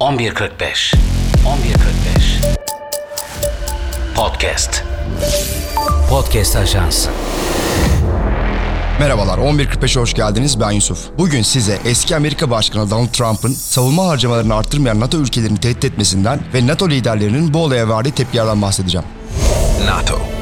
11.45 11.45 Podcast. Podcast Ajans. Merhabalar 11.45'e hoş geldiniz. Ben Yusuf. Bugün size eski Amerika Başkanı Donald Trump'ın savunma harcamalarını arttırmayan NATO ülkelerini tehdit etmesinden ve NATO liderlerinin bu olaya verdiği tepkilerden bahsedeceğim. NATO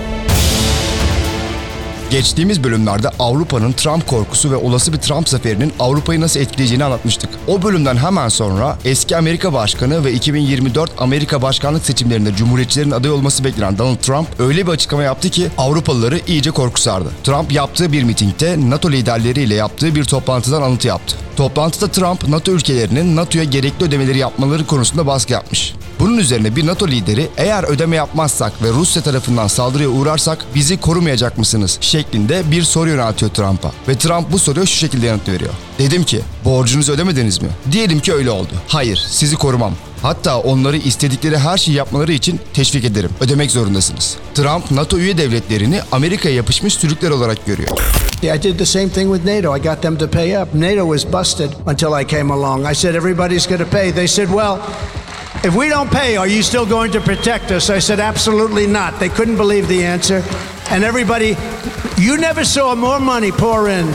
Geçtiğimiz bölümlerde Avrupa'nın Trump korkusu ve olası bir Trump zaferinin Avrupa'yı nasıl etkileyeceğini anlatmıştık. O bölümden hemen sonra eski Amerika Başkanı ve 2024 Amerika Başkanlık seçimlerinde Cumhuriyetçilerin aday olması beklenen Donald Trump öyle bir açıklama yaptı ki Avrupalıları iyice korku sardı. Trump yaptığı bir mitingde NATO liderleriyle yaptığı bir toplantıdan alıntı yaptı. Toplantıda Trump, NATO ülkelerinin NATO'ya gerekli ödemeleri yapmaları konusunda baskı yapmış. Bunun üzerine bir NATO lideri eğer ödeme yapmazsak ve Rusya tarafından saldırıya uğrarsak bizi korumayacak mısınız şeklinde bir soru yöneltiyor Trump'a. Ve Trump bu soruya şu şekilde yanıt veriyor. Dedim ki borcunuzu ödemediniz mi? Diyelim ki öyle oldu. Hayır sizi korumam. Hatta onları istedikleri her şeyi yapmaları için teşvik ederim. Ödemek zorundasınız. Trump, NATO üye devletlerini Amerika'ya yapışmış sürükler olarak görüyor. I did the same thing with NATO. I got them to pay up. NATO was busted until I came along. I said, everybody's going to pay. They said, well, if we don't pay, are you still going to protect us? I said, absolutely not. They couldn't believe the answer. And everybody, you never saw more money pour in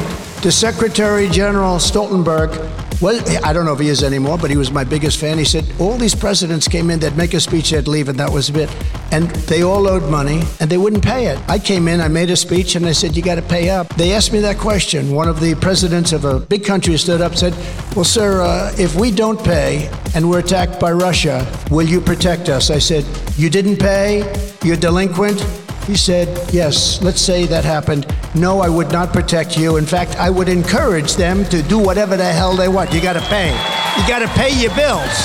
to Secretary General Stoltenberg well, I don't know if he is anymore, but he was my biggest fan. He said all these presidents came in, they'd make a speech, they'd leave, and that was it. And they all owed money, and they wouldn't pay it. I came in, I made a speech, and I said, "You got to pay up." They asked me that question. One of the presidents of a big country stood up, and said, "Well, sir, uh, if we don't pay and we're attacked by Russia, will you protect us?" I said, "You didn't pay. You're delinquent." He said, Yes, let's say that happened. No, I would not protect you. In fact, I would encourage them to do whatever the hell they want. You got pay. You got pay your bills.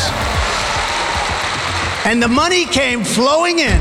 And the money came flowing in.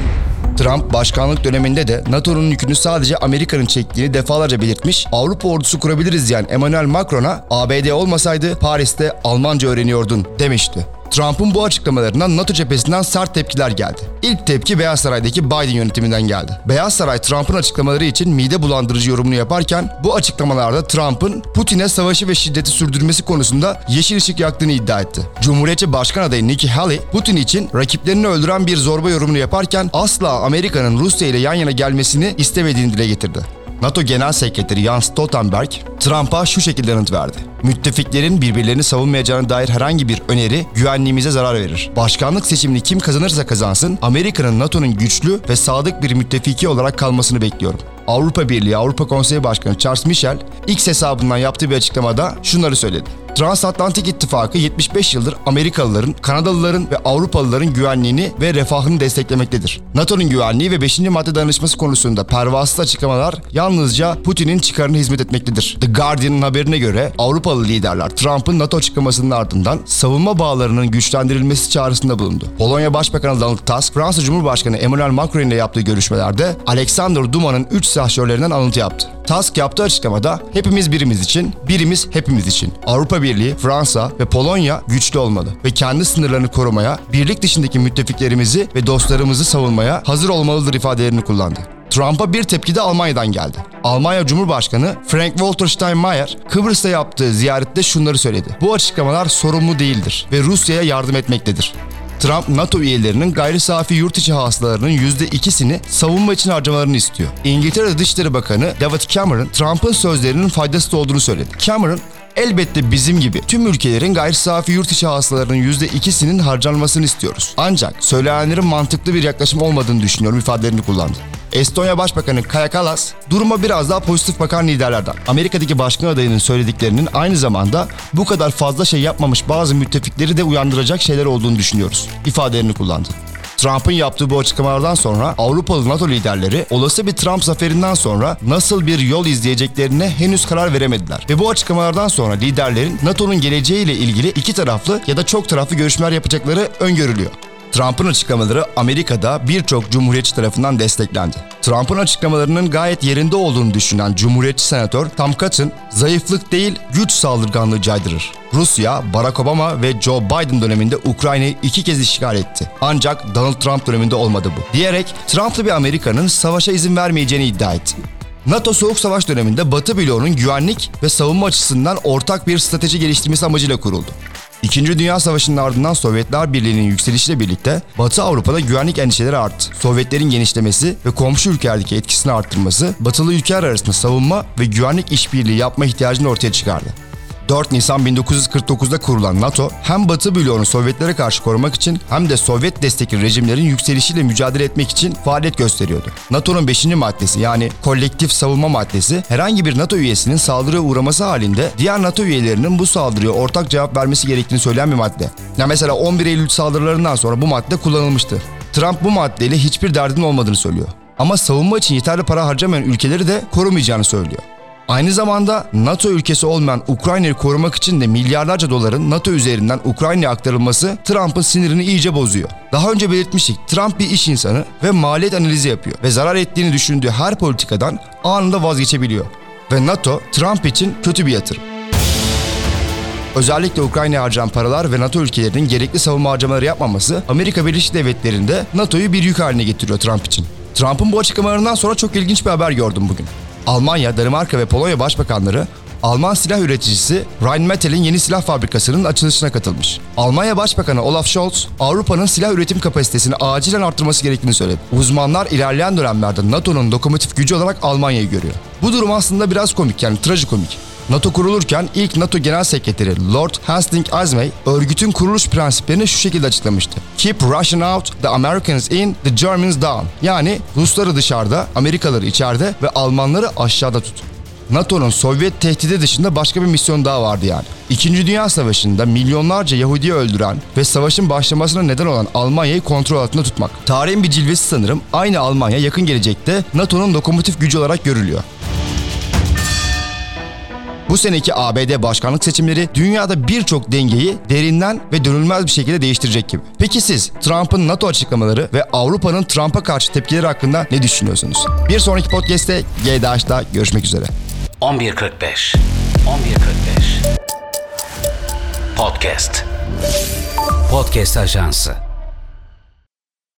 Trump başkanlık döneminde de NATO'nun yükünü sadece Amerika'nın çektiğini defalarca belirtmiş, Avrupa ordusu kurabiliriz diyen Emmanuel Macron'a ABD olmasaydı Paris'te Almanca öğreniyordun demişti. Trump'ın bu açıklamalarından NATO cephesinden sert tepkiler geldi. İlk tepki Beyaz Saray'daki Biden yönetiminden geldi. Beyaz Saray Trump'ın açıklamaları için mide bulandırıcı yorumunu yaparken bu açıklamalarda Trump'ın Putin'e savaşı ve şiddeti sürdürmesi konusunda yeşil ışık yaktığını iddia etti. Cumhuriyetçi Başkan adayı Nikki Haley, Putin için rakiplerini öldüren bir zorba yorumunu yaparken asla Amerika'nın Rusya ile yan yana gelmesini istemediğini dile getirdi. NATO Genel Sekreteri Jens Stoltenberg, Trump'a şu şekilde yanıt verdi. Müttefiklerin birbirlerini savunmayacağına dair herhangi bir öneri güvenliğimize zarar verir. Başkanlık seçimini kim kazanırsa kazansın, Amerika'nın NATO'nun güçlü ve sadık bir müttefiki olarak kalmasını bekliyorum. Avrupa Birliği Avrupa Konseyi Başkanı Charles Michel, X hesabından yaptığı bir açıklamada şunları söyledi. Transatlantik İttifakı 75 yıldır Amerikalıların, Kanadalıların ve Avrupalıların güvenliğini ve refahını desteklemektedir. NATO'nun güvenliği ve 5. madde danışması konusunda pervasız açıklamalar yalnızca Putin'in çıkarına hizmet etmektedir. The Guardian'ın haberine göre Avrupalı liderler Trump'ın NATO açıklamasının ardından savunma bağlarının güçlendirilmesi çağrısında bulundu. Polonya Başbakanı Donald Tusk, Fransa Cumhurbaşkanı Emmanuel Macron ile yaptığı görüşmelerde Alexander Duma'nın 3 silahşörlerinden alıntı yaptı. Tusk yaptığı açıklamada hepimiz birimiz için, birimiz hepimiz için. Avrupa Birliği, Fransa ve Polonya güçlü olmalı ve kendi sınırlarını korumaya, birlik dışındaki müttefiklerimizi ve dostlarımızı savunmaya hazır olmalıdır ifadelerini kullandı. Trump'a bir tepki de Almanya'dan geldi. Almanya Cumhurbaşkanı Frank-Walter Steinmeier Kıbrıs'ta yaptığı ziyarette şunları söyledi. Bu açıklamalar sorumlu değildir ve Rusya'ya yardım etmektedir. Trump, NATO üyelerinin gayri safi yurt içi hasılalarının %2'sini savunma için harcamalarını istiyor. İngiltere Dışişleri Bakanı David Cameron, Trump'ın sözlerinin faydasız olduğunu söyledi. Cameron, Elbette bizim gibi tüm ülkelerin gayri safi yurt içi hasılalarının %2'sinin harcanmasını istiyoruz. Ancak söylenenlerin mantıklı bir yaklaşım olmadığını düşünüyorum ifadelerini kullandı. Estonya Başbakanı Kaja Kallas, duruma biraz daha pozitif bakan liderlerden. Amerika'daki başkan adayının söylediklerinin aynı zamanda bu kadar fazla şey yapmamış bazı müttefikleri de uyandıracak şeyler olduğunu düşünüyoruz ifadelerini kullandı. Trump'ın yaptığı bu açıklamalardan sonra Avrupalı NATO liderleri olası bir Trump zaferinden sonra nasıl bir yol izleyeceklerine henüz karar veremediler. Ve bu açıklamalardan sonra liderlerin NATO'nun geleceğiyle ilgili iki taraflı ya da çok taraflı görüşmeler yapacakları öngörülüyor. Trump'ın açıklamaları Amerika'da birçok cumhuriyetçi tarafından desteklendi. Trump'ın açıklamalarının gayet yerinde olduğunu düşünen Cumhuriyetçi Senatör Tom Cotton, zayıflık değil güç saldırganlığı caydırır. Rusya, Barack Obama ve Joe Biden döneminde Ukrayna'yı iki kez işgal etti. Ancak Donald Trump döneminde olmadı bu. Diyerek Trump'lı bir Amerika'nın savaşa izin vermeyeceğini iddia etti. NATO Soğuk Savaş döneminde Batı bloğunun güvenlik ve savunma açısından ortak bir strateji geliştirmesi amacıyla kuruldu. İkinci Dünya Savaşı'nın ardından Sovyetler Birliği'nin yükselişiyle birlikte Batı Avrupa'da güvenlik endişeleri arttı. Sovyetlerin genişlemesi ve komşu ülkelerdeki etkisini arttırması, batılı ülkeler arasında savunma ve güvenlik işbirliği yapma ihtiyacını ortaya çıkardı. 4 Nisan 1949'da kurulan NATO hem Batı bloğunu Sovyetlere karşı korumak için hem de Sovyet destekli rejimlerin yükselişiyle mücadele etmek için faaliyet gösteriyordu. NATO'nun 5. maddesi yani kolektif savunma maddesi herhangi bir NATO üyesinin saldırıya uğraması halinde diğer NATO üyelerinin bu saldırıya ortak cevap vermesi gerektiğini söyleyen bir madde. Ya mesela 11 Eylül saldırılarından sonra bu madde kullanılmıştı. Trump bu maddeyle hiçbir derdin olmadığını söylüyor. Ama savunma için yeterli para harcamayan ülkeleri de korumayacağını söylüyor. Aynı zamanda NATO ülkesi olmayan Ukrayna'yı korumak için de milyarlarca doların NATO üzerinden Ukrayna'ya aktarılması Trump'ın sinirini iyice bozuyor. Daha önce belirtmiştik Trump bir iş insanı ve maliyet analizi yapıyor ve zarar ettiğini düşündüğü her politikadan anında vazgeçebiliyor. Ve NATO Trump için kötü bir yatırım. Özellikle Ukrayna'ya harcanan paralar ve NATO ülkelerinin gerekli savunma harcamaları yapmaması Amerika Birleşik Devletleri'nde NATO'yu bir yük haline getiriyor Trump için. Trump'ın bu açıklamalarından sonra çok ilginç bir haber gördüm bugün. Almanya, Danimarka ve Polonya başbakanları Alman silah üreticisi Rheinmetall'in yeni silah fabrikasının açılışına katılmış. Almanya Başbakanı Olaf Scholz, Avrupa'nın silah üretim kapasitesini acilen arttırması gerektiğini söyledi. Uzmanlar ilerleyen dönemlerde NATO'nun lokomotif gücü olarak Almanya'yı görüyor. Bu durum aslında biraz komik yani trajikomik. NATO kurulurken ilk NATO Genel Sekreteri Lord Hastings Asmey örgütün kuruluş prensiplerini şu şekilde açıklamıştı. Keep Russian out, the Americans in, the Germans down. Yani Rusları dışarıda, Amerikalıları içeride ve Almanları aşağıda tut. NATO'nun Sovyet tehdidi dışında başka bir misyon daha vardı yani. İkinci Dünya Savaşı'nda milyonlarca Yahudi'yi öldüren ve savaşın başlamasına neden olan Almanya'yı kontrol altında tutmak. Tarihin bir cilvesi sanırım aynı Almanya yakın gelecekte NATO'nun lokomotif gücü olarak görülüyor. Bu seneki ABD başkanlık seçimleri dünyada birçok dengeyi derinden ve dönülmez bir şekilde değiştirecek gibi. Peki siz Trump'ın NATO açıklamaları ve Avrupa'nın Trump'a karşı tepkileri hakkında ne düşünüyorsunuz? Bir sonraki podcast'te GDH'da görüşmek üzere. 11.45 11.45 Podcast Podcast Ajansı